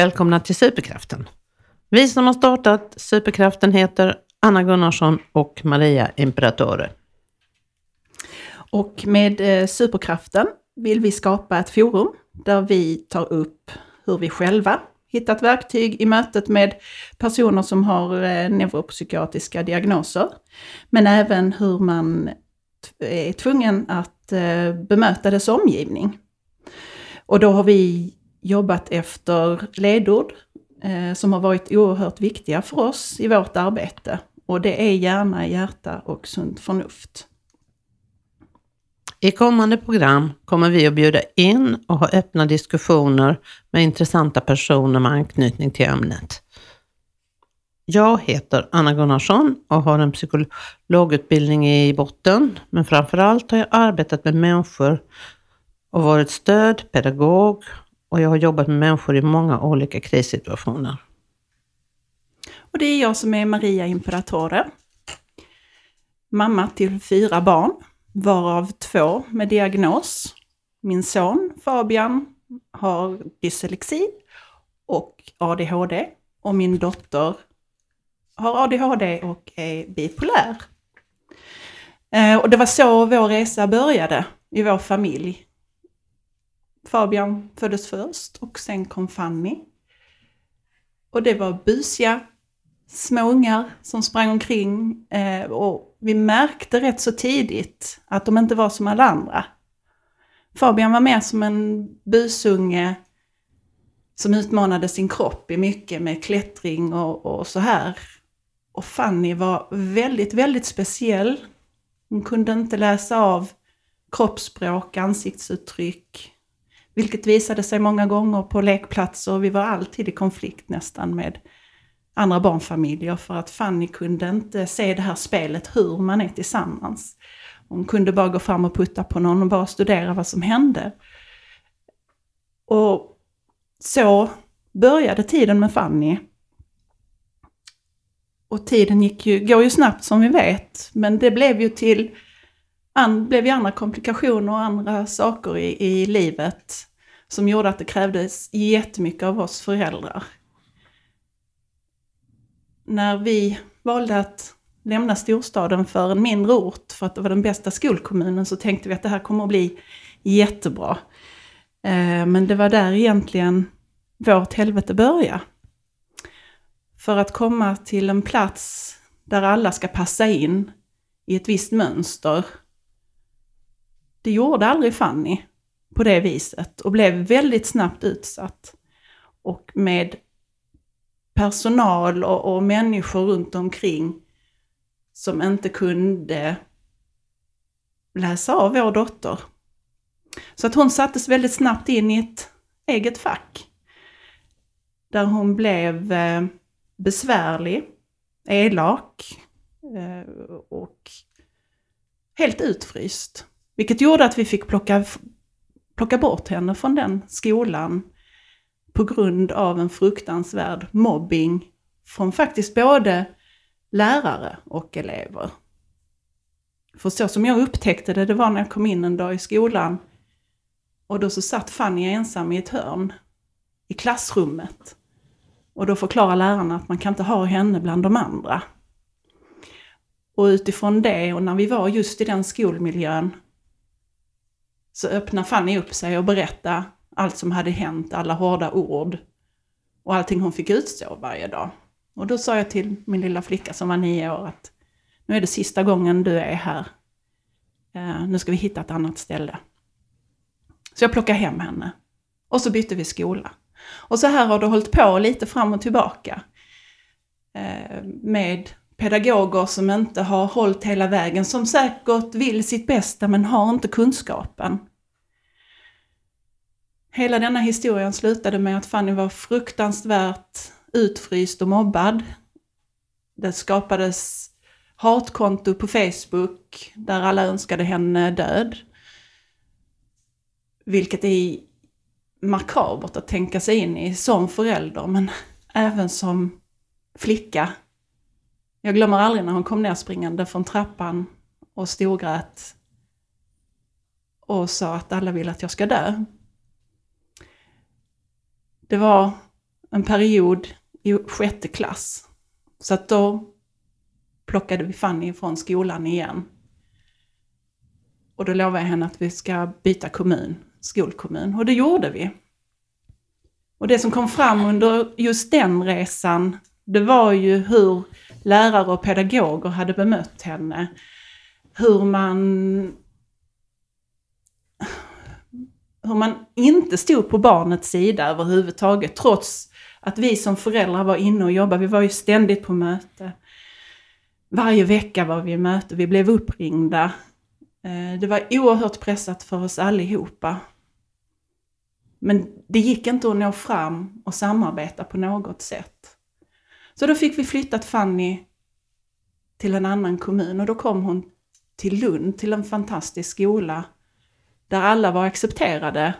Välkomna till Superkraften. Vi som har startat Superkraften heter Anna Gunnarsson och Maria Imperatore. Och med eh, Superkraften vill vi skapa ett forum där vi tar upp hur vi själva hittat verktyg i mötet med personer som har eh, neuropsykiatriska diagnoser. Men även hur man är tvungen att eh, bemöta dess omgivning. Och då har vi jobbat efter ledord eh, som har varit oerhört viktiga för oss i vårt arbete. Och det är hjärna, hjärta och sunt förnuft. I kommande program kommer vi att bjuda in och ha öppna diskussioner med intressanta personer med anknytning till ämnet. Jag heter Anna Gunnarsson och har en psykologutbildning i botten, men framförallt har jag arbetat med människor och varit stöd, pedagog och jag har jobbat med människor i många olika krissituationer. Och det är jag som är Maria Imperatore. Mamma till fyra barn, varav två med diagnos. Min son Fabian har dyslexi och ADHD. Och min dotter har ADHD och är bipolär. Eh, och det var så vår resa började i vår familj. Fabian föddes först och sen kom Fanny. Och det var busiga små ungar som sprang omkring eh, och vi märkte rätt så tidigt att de inte var som alla andra. Fabian var mer som en busunge som utmanade sin kropp i mycket med klättring och, och så här. Och Fanny var väldigt, väldigt speciell. Hon kunde inte läsa av kroppsspråk, ansiktsuttryck, vilket visade sig många gånger på lekplatser. Vi var alltid i konflikt nästan med andra barnfamiljer för att Fanny kunde inte se det här spelet hur man är tillsammans. Hon kunde bara gå fram och putta på någon och bara studera vad som hände. Och så började tiden med Fanny. Och tiden gick ju, går ju snabbt som vi vet, men det blev ju till an, blev ju andra komplikationer och andra saker i, i livet som gjorde att det krävdes jättemycket av oss föräldrar. När vi valde att lämna storstaden för en mindre ort för att det var den bästa skolkommunen så tänkte vi att det här kommer att bli jättebra. Eh, men det var där egentligen vårt helvete började. För att komma till en plats där alla ska passa in i ett visst mönster. Det gjorde aldrig Fanny på det viset och blev väldigt snabbt utsatt. Och med personal och, och människor runt omkring som inte kunde läsa av vår dotter. Så att hon sattes väldigt snabbt in i ett eget fack. Där hon blev eh, besvärlig, elak eh, och helt utfryst. Vilket gjorde att vi fick plocka plocka bort henne från den skolan på grund av en fruktansvärd mobbing från faktiskt både lärare och elever. För så som jag upptäckte det, det var när jag kom in en dag i skolan och då så satt Fanny ensam i ett hörn i klassrummet. Och då förklarar lärarna att man kan inte ha henne bland de andra. Och utifrån det, och när vi var just i den skolmiljön, så öppnade Fanny upp sig och berättade allt som hade hänt, alla hårda ord och allting hon fick utstå varje dag. Och då sa jag till min lilla flicka som var nio år att nu är det sista gången du är här. Eh, nu ska vi hitta ett annat ställe. Så jag plockade hem henne. Och så bytte vi skola. Och så här har det hållit på lite fram och tillbaka. Eh, med pedagoger som inte har hållit hela vägen, som säkert vill sitt bästa men har inte kunskapen. Hela denna historien slutade med att Fanny var fruktansvärt utfryst och mobbad. Det skapades hatkonto på Facebook där alla önskade henne död. Vilket är makabert att tänka sig in i som förälder, men även som flicka. Jag glömmer aldrig när hon kom ner springande från trappan och storgrät och sa att alla vill att jag ska dö det var en period i sjätte klass. Så att då plockade vi Fanny från skolan igen. Och då lovade jag henne att vi ska byta kommun, skolkommun. Och det gjorde vi. Och det som kom fram under just den resan, det var ju hur lärare och pedagoger hade bemött henne. Hur man hur man inte stod på barnets sida överhuvudtaget, trots att vi som föräldrar var inne och jobbade. Vi var ju ständigt på möte. Varje vecka var vi i möte, vi blev uppringda. Eh, det var oerhört pressat för oss allihopa. Men det gick inte att nå fram och samarbeta på något sätt. Så då fick vi flyttat Fanny till en annan kommun och då kom hon till Lund, till en fantastisk skola där alla var accepterade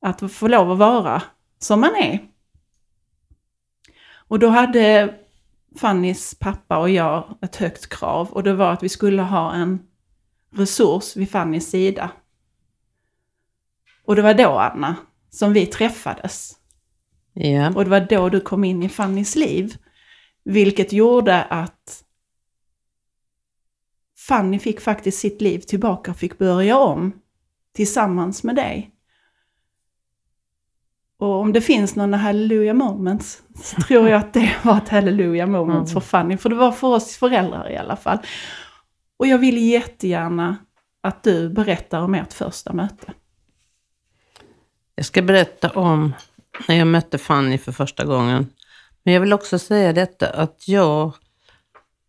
att få lov att vara som man är. Och då hade Fannys pappa och jag ett högt krav och det var att vi skulle ha en resurs vid Fannys sida. Och det var då, Anna, som vi träffades. Ja. Och det var då du kom in i Fannys liv. Vilket gjorde att Fanny fick faktiskt sitt liv tillbaka och fick börja om tillsammans med dig. Och om det finns några hallelujah moments så tror jag att det var ett hallelujah moment mm. för Fanny. För det var för oss föräldrar i alla fall. Och jag vill jättegärna att du berättar om ert första möte. Jag ska berätta om när jag mötte Fanny för första gången. Men jag vill också säga detta att jag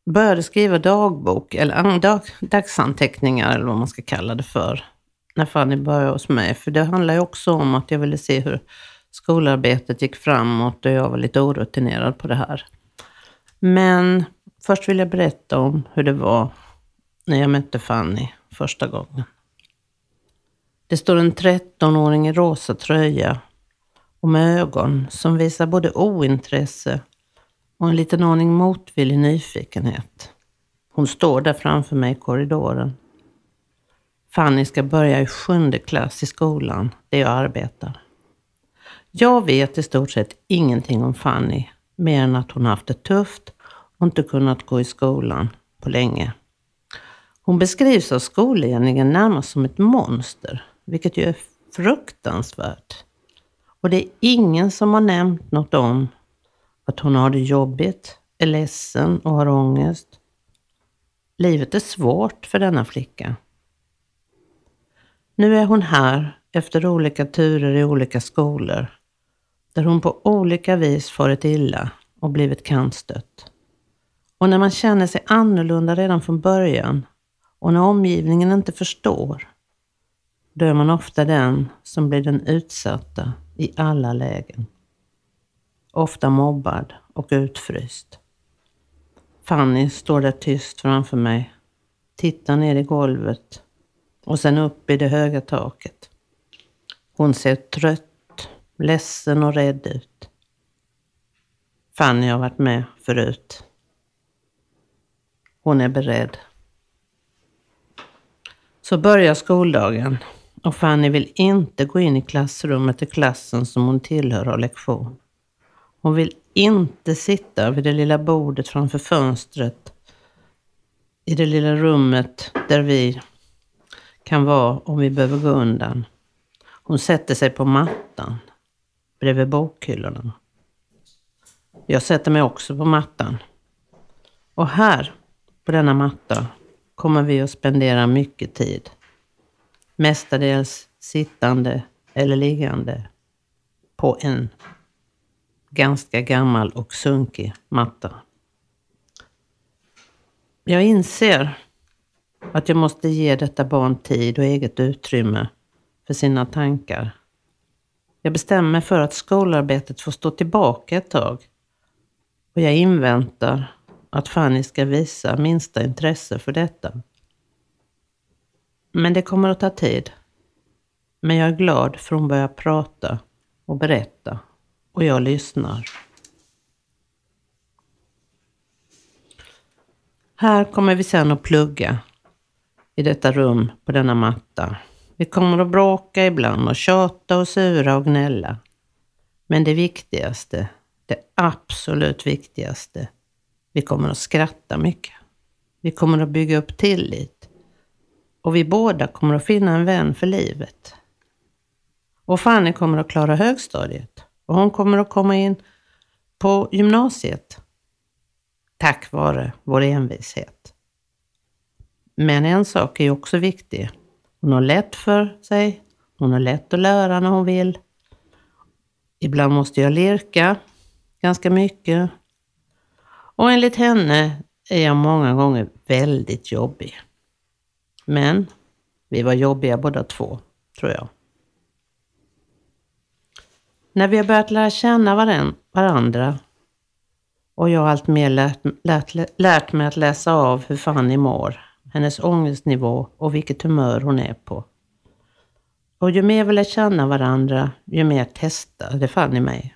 började skriva dagbok, eller dag, dagsanteckningar eller vad man ska kalla det för, när Fanny började hos mig. För det handlar ju också om att jag ville se hur skolarbetet gick framåt och jag var lite orutinerad på det här. Men först vill jag berätta om hur det var när jag mötte Fanny första gången. Det står en 13-åring i rosa tröja och med ögon som visar både ointresse och en liten aning motvillig nyfikenhet. Hon står där framför mig i korridoren. Fanny ska börja i sjunde klass i skolan där jag arbetar. Jag vet i stort sett ingenting om Fanny, mer än att hon haft det tufft och inte kunnat gå i skolan på länge. Hon beskrivs av skolledningen närmast som ett monster, vilket ju är fruktansvärt. Och det är ingen som har nämnt något om att hon har det jobbigt, är ledsen och har ångest. Livet är svårt för denna flicka. Nu är hon här efter olika turer i olika skolor, där hon på olika vis farit illa och blivit kantstött. Och när man känner sig annorlunda redan från början och när omgivningen inte förstår, då är man ofta den som blir den utsatta i alla lägen. Ofta mobbad och utfryst. Fanny står där tyst framför mig, tittar ner i golvet och sen upp i det höga taket. Hon ser trött, ledsen och rädd ut. Fanny har varit med förut. Hon är beredd. Så börjar skoldagen och Fanny vill inte gå in i klassrummet i klassen som hon tillhör och lektion. Hon vill inte sitta vid det lilla bordet framför fönstret i det lilla rummet där vi kan vara om vi behöver gå undan. Hon sätter sig på mattan bredvid bokhyllorna. Jag sätter mig också på mattan. Och här, på denna matta, kommer vi att spendera mycket tid. Mestadels sittande eller liggande på en ganska gammal och sunkig matta. Jag inser att jag måste ge detta barn tid och eget utrymme för sina tankar. Jag bestämmer mig för att skolarbetet får stå tillbaka ett tag. Och jag inväntar att Fanny ska visa minsta intresse för detta. Men det kommer att ta tid. Men jag är glad för hon börjar prata och berätta och jag lyssnar. Här kommer vi sen att plugga i detta rum på denna matta. Vi kommer att bråka ibland och tjata och sura och gnälla. Men det viktigaste, det absolut viktigaste, vi kommer att skratta mycket. Vi kommer att bygga upp tillit. Och vi båda kommer att finna en vän för livet. Och Fanny kommer att klara högstadiet. Och hon kommer att komma in på gymnasiet. Tack vare vår envishet. Men en sak är ju också viktig. Hon har lätt för sig. Hon har lätt att lära när hon vill. Ibland måste jag lirka ganska mycket. Och enligt henne är jag många gånger väldigt jobbig. Men vi var jobbiga båda två, tror jag. När vi har börjat lära känna varandra och jag har allt mer lärt, lärt, lärt mig att läsa av hur Fanny mår, hennes ångestnivå och vilket humör hon är på. Och ju mer vi lär känna varandra, ju mer testade Fanny mig.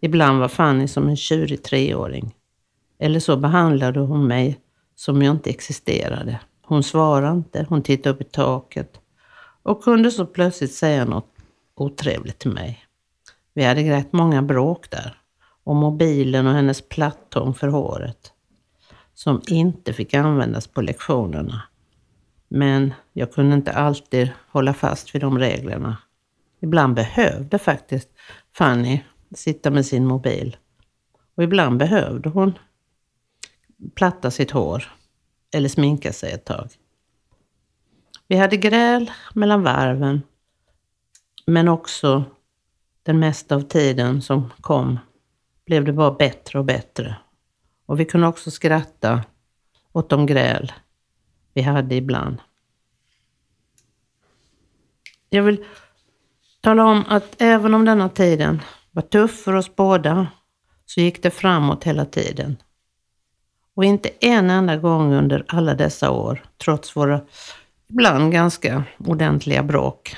Ibland var Fanny som en tjurig treåring. Eller så behandlade hon mig som jag inte existerade. Hon svarade inte, hon tittade upp i taket och kunde så plötsligt säga något otrevligt till mig. Vi hade rätt många bråk där. Och mobilen och hennes plattång för håret. Som inte fick användas på lektionerna. Men jag kunde inte alltid hålla fast vid de reglerna. Ibland behövde faktiskt Fanny sitta med sin mobil. Och ibland behövde hon platta sitt hår eller sminka sig ett tag. Vi hade gräl mellan varven, men också den mesta av tiden som kom blev det bara bättre och bättre. Och vi kunde också skratta åt de gräl vi hade ibland. Jag vill tala om att även om denna tiden var tuff för oss båda så gick det framåt hela tiden. Och inte en enda gång under alla dessa år, trots våra ibland ganska ordentliga bråk,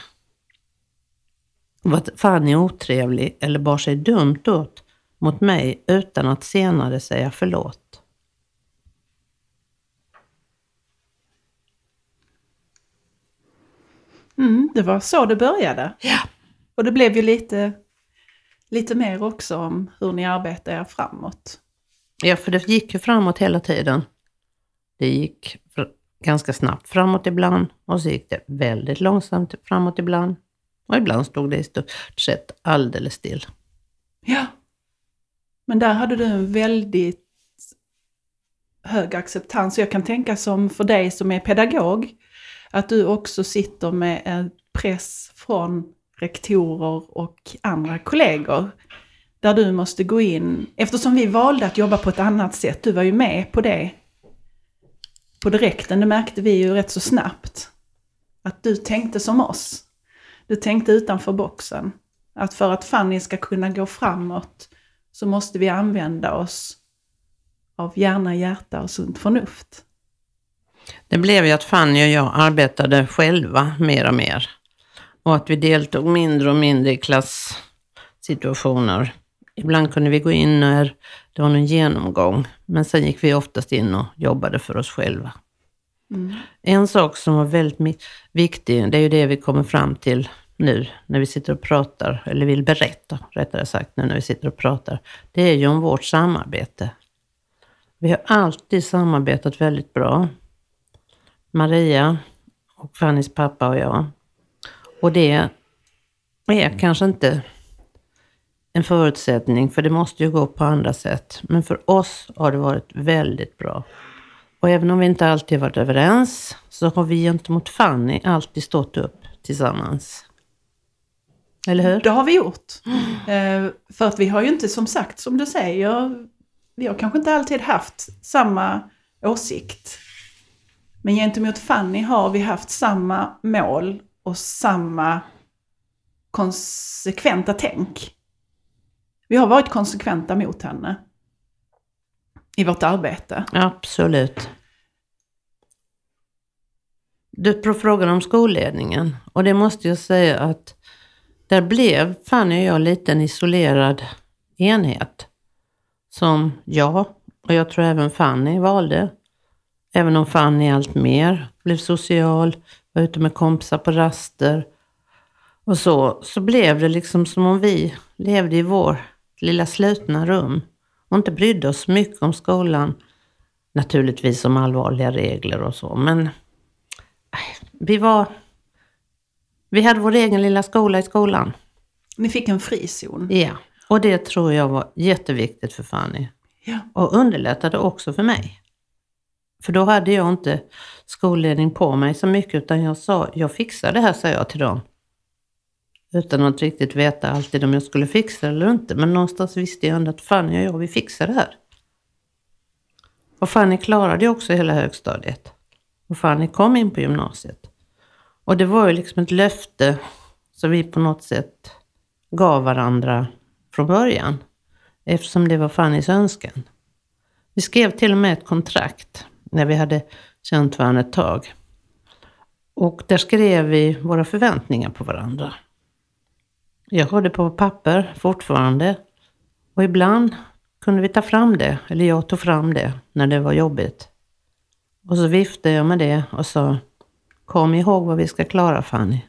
var Fanny otrevlig eller bar sig dumt åt mot mig utan att senare säga förlåt. Mm, det var så det började. Ja. Och det blev ju lite, lite mer också om hur ni arbetar er framåt. Ja, för det gick ju framåt hela tiden. Det gick ganska snabbt framåt ibland och så gick det väldigt långsamt framåt ibland. Och ibland stod det i stort sett alldeles still. Ja. Men där hade du en väldigt hög acceptans. Jag kan tänka som för dig som är pedagog, att du också sitter med en press från rektorer och andra kollegor. Där du måste gå in, eftersom vi valde att jobba på ett annat sätt, du var ju med på det på direkten, det märkte vi ju rätt så snabbt. Att du tänkte som oss. Du tänkte utanför boxen. Att för att Fanny ska kunna gå framåt så måste vi använda oss av hjärna, hjärta och sunt förnuft. Det blev ju att Fanny och jag arbetade själva mer och mer. Och att vi deltog mindre och mindre i klasssituationer. Ibland kunde vi gå in när det var någon genomgång, men sen gick vi oftast in och jobbade för oss själva. Mm. En sak som var väldigt viktig, det är ju det vi kommer fram till nu när vi sitter och pratar, eller vill berätta rättare sagt nu när vi sitter och pratar. Det är ju om vårt samarbete. Vi har alltid samarbetat väldigt bra. Maria och Fannys pappa och jag. Och det är kanske inte en förutsättning, för det måste ju gå på andra sätt. Men för oss har det varit väldigt bra. Och även om vi inte alltid varit överens så har vi gentemot Fanny alltid stått upp tillsammans. Eller hur? Det har vi gjort. Mm. för att vi har ju inte, som sagt, som du säger, vi har kanske inte alltid haft samma åsikt. Men gentemot Fanny har vi haft samma mål och samma konsekventa tänk. Vi har varit konsekventa mot henne i vårt arbete. Absolut. Du frågade om skolledningen och det måste jag säga att där blev Fanny och jag lite en isolerad enhet. Som jag, och jag tror även Fanny valde. Även om Fanny allt mer blev social, var ute med kompisar på raster och så, så blev det liksom som om vi levde i vår lilla slutna rum och inte brydde oss mycket om skolan. Naturligtvis om allvarliga regler och så, men äh, vi var... Vi hade vår egen lilla skola i skolan. Ni fick en frizon. Ja, och det tror jag var jätteviktigt för Fanny. Ja. Och underlättade också för mig. För då hade jag inte skolledning på mig så mycket utan jag sa, jag fixar det här, sa jag till dem. Utan att riktigt veta alltid om jag skulle fixa det eller inte. Men någonstans visste jag ändå att Fanny och jag, vi fixar det här. Och Fanny klarade ju också hela högstadiet. Och Fanny kom in på gymnasiet. Och det var ju liksom ett löfte som vi på något sätt gav varandra från början. Eftersom det var Fannys önskan. Vi skrev till och med ett kontrakt när vi hade känt varandra ett tag. Och där skrev vi våra förväntningar på varandra. Jag har det på papper fortfarande. Och ibland kunde vi ta fram det, eller jag tog fram det när det var jobbigt. Och så viftade jag med det och sa, kom ihåg vad vi ska klara Fanny.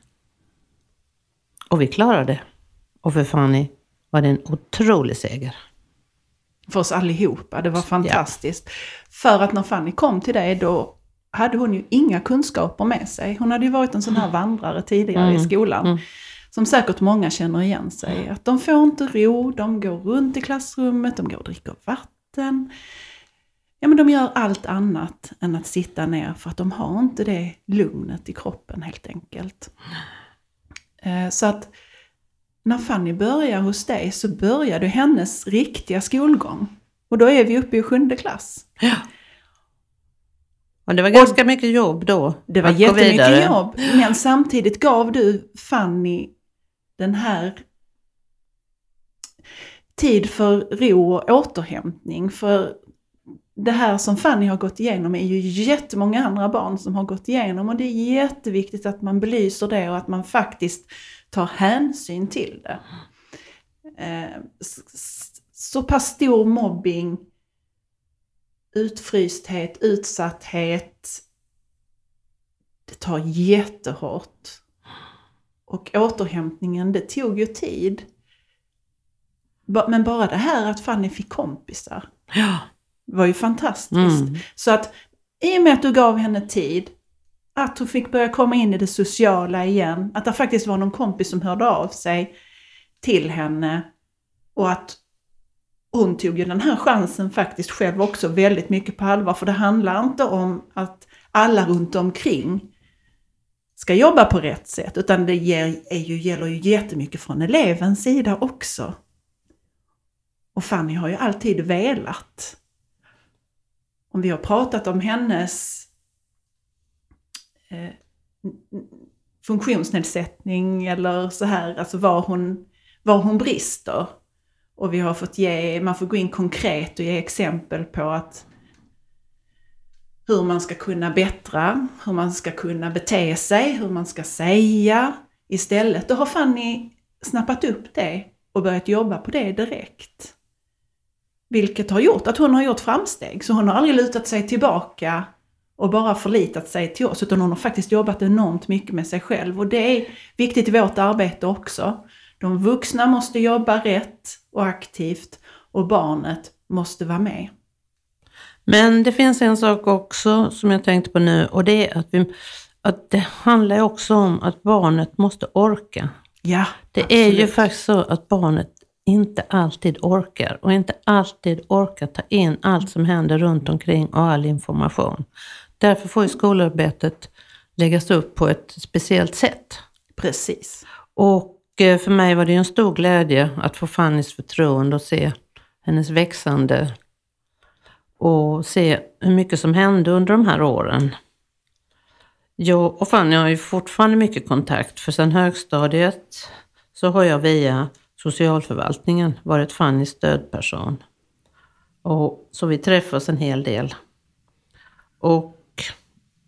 Och vi klarade det. Och för Fanny var det en otrolig seger. För oss allihopa, det var fantastiskt. För att när Fanny kom till dig då hade hon ju inga kunskaper med sig. Hon hade ju varit en sån här vandrare tidigare Mm, i skolan. mm. Som säkert många känner igen sig. Att de får inte ro, de går runt i klassrummet, de går och dricker vatten. Ja men de gör allt annat än att sitta ner för att de har inte det lugnet i kroppen helt enkelt. Eh, Så att när Fanny börjar hos dig så började hennes riktiga skolgång. Och då är vi uppe i sjunde klass. Ja. Och det var ganska mycket jobb då. Det var jättemycket vidare. jobb, men samtidigt gav du Fanny den här tid för ro och återhämtning. För det här som Fanny har gått igenom är ju jättemånga andra barn som har gått igenom och det är jätteviktigt att man belyser det och att man faktiskt tar hänsyn till det. Eh, så pass stor mobbing, utfrysthet, utsatthet, det tar jättehårt. Och återhämtningen, det tog ju tid. Men bara det här att Fanny fick kompisar Ja var ju fantastiskt. Mm. Så att i och med att du gav henne tid, att hon fick börja komma in i det sociala igen, att det faktiskt var någon kompis som hörde av sig till henne och att hon tog ju den här chansen faktiskt själv också väldigt mycket på allvar. För det handlar inte om att alla runt omkring ska jobba på rätt sätt, utan det ger, är ju, gäller ju jättemycket från elevens sida också. Och Fanny har ju alltid velat. Om vi har pratat om hennes eh, funktionsnedsättning eller så här, alltså var hon, var hon brister. Och vi har fått ge, man får gå in konkret och ge exempel på att hur man ska kunna bättra, hur man ska kunna bete sig, hur man ska säga istället. Då har Fanny snappat upp det och börjat jobba på det direkt. Vilket har gjort att hon har gjort framsteg. Så hon har aldrig lutat sig tillbaka och bara förlitat sig till oss, utan hon har faktiskt jobbat enormt mycket med sig själv. Och det är viktigt i vårt arbete också. De vuxna måste jobba rätt och aktivt och barnet måste vara med. Men det finns en sak också som jag tänkte på nu och det är att, vi, att det handlar också om att barnet måste orka. Ja, Det är ju absolut. faktiskt så att barnet inte alltid orkar och inte alltid orkar ta in allt som händer runt omkring och all information. Därför får ju skolarbetet läggas upp på ett speciellt sätt. Precis. Och eh, för mig var det en stor glädje att få Fannys förtroende och se hennes växande och se hur mycket som hände under de här åren. Jag och Fanny har ju fortfarande mycket kontakt för sedan högstadiet så har jag via socialförvaltningen varit Fannys stödperson. Och, så vi träffas en hel del. Och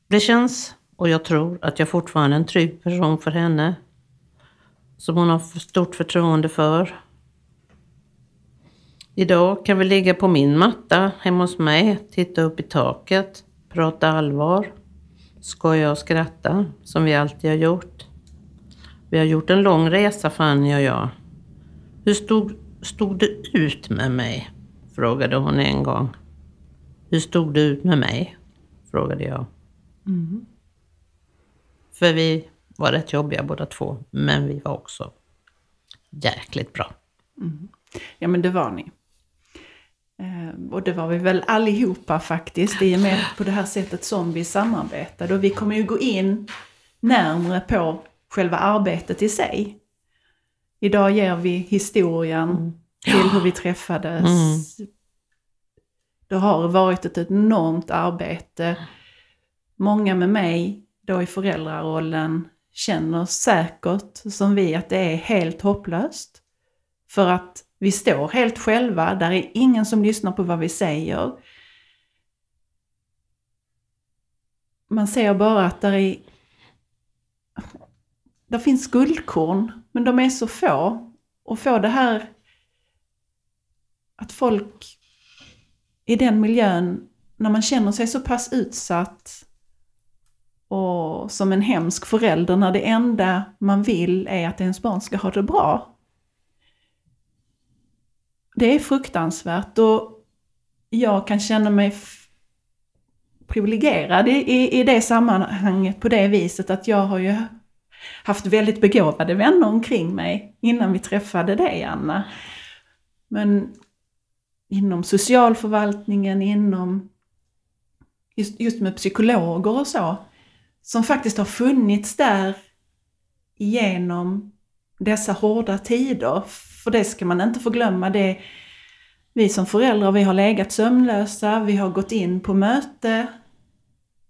det känns, och jag tror att jag fortfarande är en trygg person för henne som hon har stort förtroende för. Idag kan vi ligga på min matta hemma hos mig, titta upp i taket, prata allvar, skoja och skratta som vi alltid har gjort. Vi har gjort en lång resa Fanny och jag. Hur stod, stod det ut med mig? Frågade hon en gång. Hur stod det ut med mig? Frågade jag. För vi var rätt jobbiga båda två, men vi var också jäkligt bra. Ja men det var ni. Eh, Och det var vi väl allihopa faktiskt, i och med på det här sättet som vi samarbetade. Och vi kommer ju gå in närmre på själva arbetet i sig. Idag ger vi historien till hur vi träffades. Mm. Det har varit ett enormt arbete. Många med mig, då i föräldrarollen, känner säkert som vi att det är helt hopplöst. För att vi står helt själva, där är ingen som lyssnar på vad vi säger. Man ser bara att där är... Där finns guldkorn, men de är så få. Och få det här... Att folk i den miljön, när man känner sig så pass utsatt och som en hemsk förälder, när det enda man vill är att ens barn ska ha det bra. Det är fruktansvärt och jag kan känna mig privilegierad i, i, i det sammanhanget på det viset att jag har ju haft väldigt begåvade vänner omkring mig innan vi träffade dig, Anna. Men inom socialförvaltningen, inom just, just med psykologer och så, som faktiskt har funnits där genom dessa hårda tider. För det ska man inte förglömma. Det vi som föräldrar, vi har legat sömnlösa, vi har gått in på möte,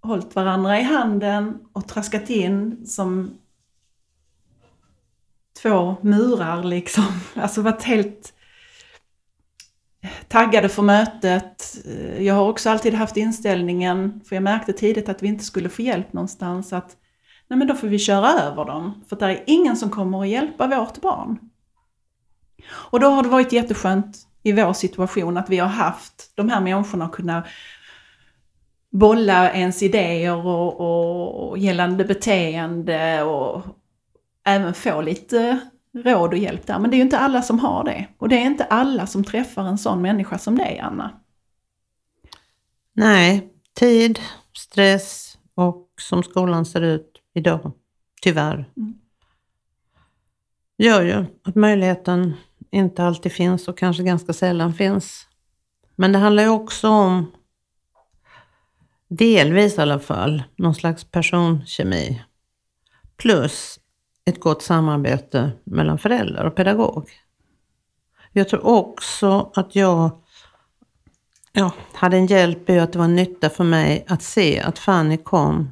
hållit varandra i handen och traskat in som två murar liksom. Alltså varit helt taggade för mötet. Jag har också alltid haft inställningen, för jag märkte tidigt att vi inte skulle få hjälp någonstans, att nej men då får vi köra över dem. För det är ingen som kommer att hjälpa vårt barn. Och då har det varit jätteskönt i vår situation att vi har haft de här människorna att kunna bolla ens idéer och, och, och gällande beteende och även få lite råd och hjälp där. Men det är ju inte alla som har det. Och det är inte alla som träffar en sån människa som dig, Anna. Nej, tid, stress och som skolan ser ut idag, tyvärr, Mm. gör ju att möjligheten inte alltid finns och kanske ganska sällan finns. Men det handlar ju också om, delvis i alla fall, någon slags personkemi. Plus ett gott samarbete mellan föräldrar och pedagog. Jag tror också att jag ja, hade en hjälp i att det var nytta för mig att se att Fanny kom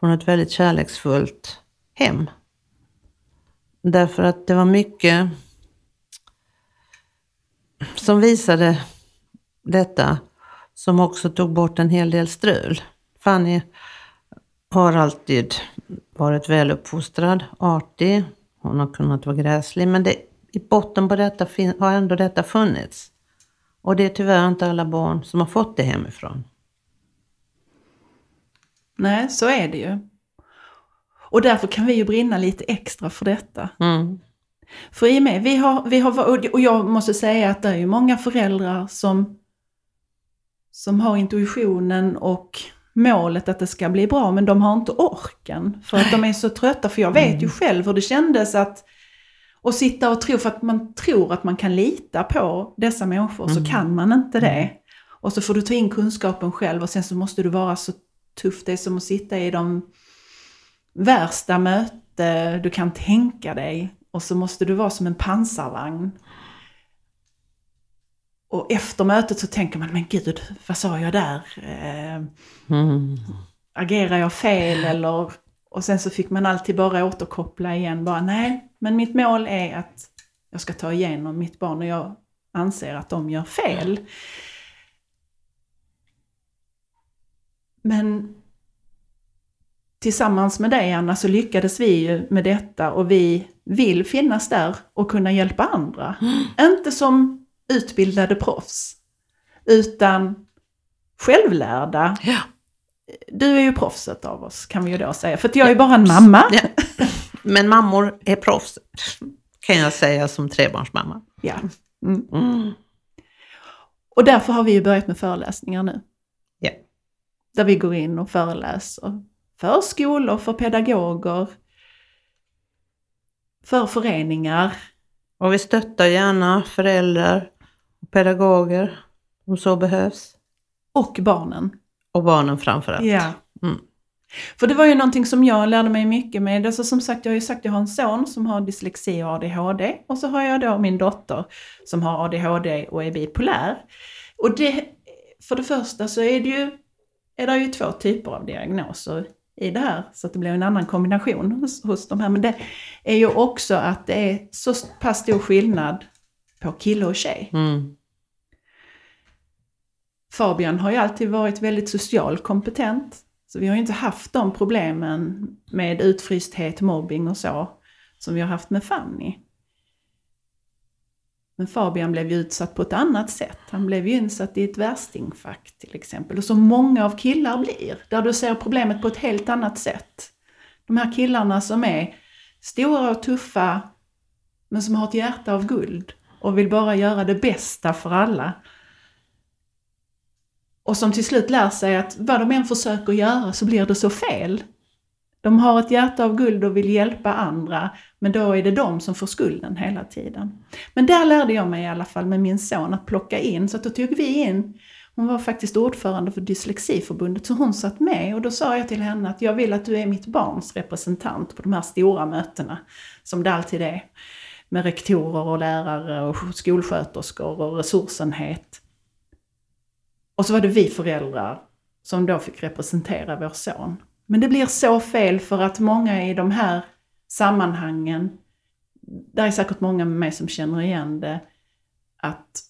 från ett väldigt kärleksfullt hem. Därför att det var mycket som visade detta som också tog bort en hel del strul. Fanny har alltid varit väluppfostrad, artig, hon har kunnat vara gräslig, men det, i botten på detta har ändå detta funnits. Och det är tyvärr inte alla barn som har fått det hemifrån. Nej, så är det ju. Och därför kan vi ju brinna lite extra för detta. Mm. För i och med, vi har, vi har, och jag måste säga att det är ju många föräldrar som, som har intuitionen och målet att det ska bli bra, men de har inte orken. För att de är så trötta, för jag vet ju själv hur det kändes att och sitta och tro, för att man tror att man kan lita på dessa människor, så kan man inte det. Och så får du ta in kunskapen själv och sen så måste du vara så tuff. Det är som att sitta i de värsta möte du kan tänka dig. Och så måste du vara som en pansarvagn. Och efter mötet så tänker man, men gud, vad sa jag där? Eh, Mm. agerar jag fel eller... Och sen så fick man alltid bara återkoppla igen, bara nej, men mitt mål är att jag ska ta igenom mitt barn och jag anser att de gör fel. Men tillsammans med dig Anna så lyckades vi ju med detta och vi vill finnas där och kunna hjälpa andra. Inte som utbildade proffs, utan självlärda. Ja. Du är ju proffset av oss kan vi ju då säga, för att jag är bara en mamma. Ja. Men mammor är proffs, kan jag säga som trebarnsmamma. Ja. Mm. Mm. Och därför har vi ju börjat med föreläsningar nu. Ja. Där vi går in och föreläser för skolor, för pedagoger, för föreningar. Och vi stöttar gärna föräldrar pedagoger om så behövs. Och barnen. Och barnen framförallt. Ja. Mm. För det var ju någonting som jag lärde mig mycket med. Alltså som sagt, jag har ju sagt att jag har en son som har dyslexi och ADHD. Och så har jag då min dotter som har ADHD och är bipolär. Och det, för det första så är det ju, är det ju två typer av diagnoser i det här. Så att det blir en annan kombination hos, hos de här. Men det är ju också att det är så pass stor skillnad på kille och tjej. Mm. Fabian har ju alltid varit väldigt socialt kompetent. Så vi har ju inte haft de problemen med utfrysthet, mobbing och så som vi har haft med Fanny. Men Fabian blev ju utsatt på ett annat sätt. Han blev ju insatt i ett värstingfack till exempel. Och som många av killar blir. Där du ser problemet på ett helt annat sätt. De här killarna som är stora och tuffa men som har ett hjärta av guld och vill bara göra det bästa för alla. Och som till slut lär sig att vad de än försöker göra så blir det så fel. De har ett hjärta av guld och vill hjälpa andra, men då är det de som får skulden hela tiden. Men där lärde jag mig i alla fall med min son att plocka in, så att då tog vi in, hon var faktiskt ordförande för Dyslexiförbundet, så hon satt med och då sa jag till henne att jag vill att du är mitt barns representant på de här stora mötena, som det alltid är, med rektorer och lärare och skolsköterskor och resursenhet. Och så var det vi föräldrar som då fick representera vår son. Men det blir så fel för att många i de här sammanhangen, där är säkert många med mig som känner igen det, att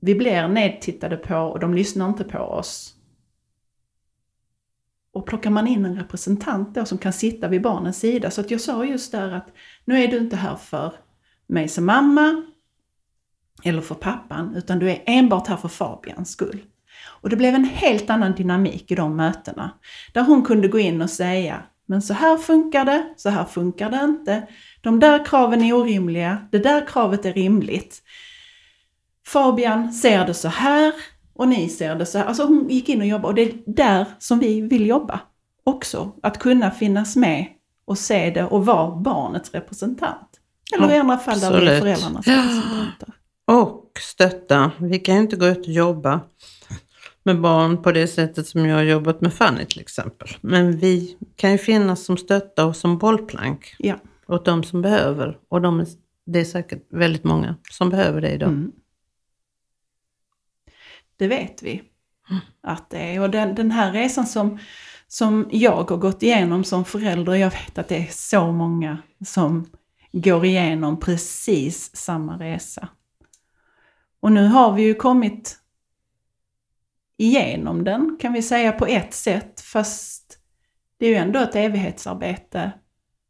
vi blir nedtittade på och de lyssnar inte på oss. Och plockar man in en representant då som kan sitta vid barnens sida, så att jag sa just där att nu är du inte här för mig som mamma eller för pappan, utan du är enbart här för Fabians skull. Och det blev en helt annan dynamik i de mötena. Där hon kunde gå in och säga, men så här funkar det, så här funkar det inte. De där kraven är orimliga, det där kravet är rimligt. Fabian ser det så här och ni ser det så här. Alltså hon gick in och jobbade och det är där som vi vill jobba också. Att kunna finnas med och se det och vara barnets representant. Eller i andra fall där vi är föräldrarnas representanter. Och stötta. Vi kan ju inte gå ut och jobba med barn på det sättet som jag har jobbat med Fanny till exempel. Men vi kan ju finnas som stötta och som bollplank Ja. åt de som behöver. Och de, det är säkert väldigt många som behöver det idag. Mm. Det vet vi att det är. Och den, den här resan som, som jag har gått igenom som förälder, jag vet att det är så många som går igenom precis samma resa. Och nu har vi ju kommit igenom den, kan vi säga på ett sätt, fast det är ju ändå ett evighetsarbete.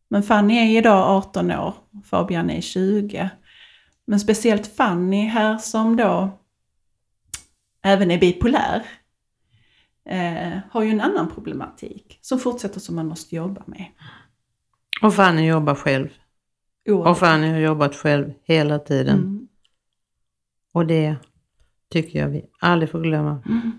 Men Fanny är idag 18 år, Fabian är 20. Men speciellt Fanny här som då även är bipolär, eh, har ju en annan problematik som fortsätter som man måste jobba med. Och Fanny jobbar själv. Och Fanny har jobbat själv hela tiden. Mm. Och det tycker jag vi aldrig får glömma. Mm.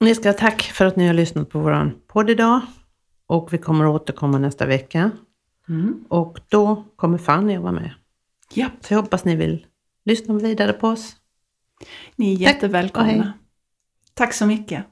Ni ska ha tack för att ni har lyssnat på vår podd idag. Och vi kommer att återkomma nästa vecka. Mm. Och då kommer Fanny att vara med. Japp, Så jag hoppas ni vill lyssna vidare på oss. ni är Tack jättevälkomna. hej. Tack så mycket.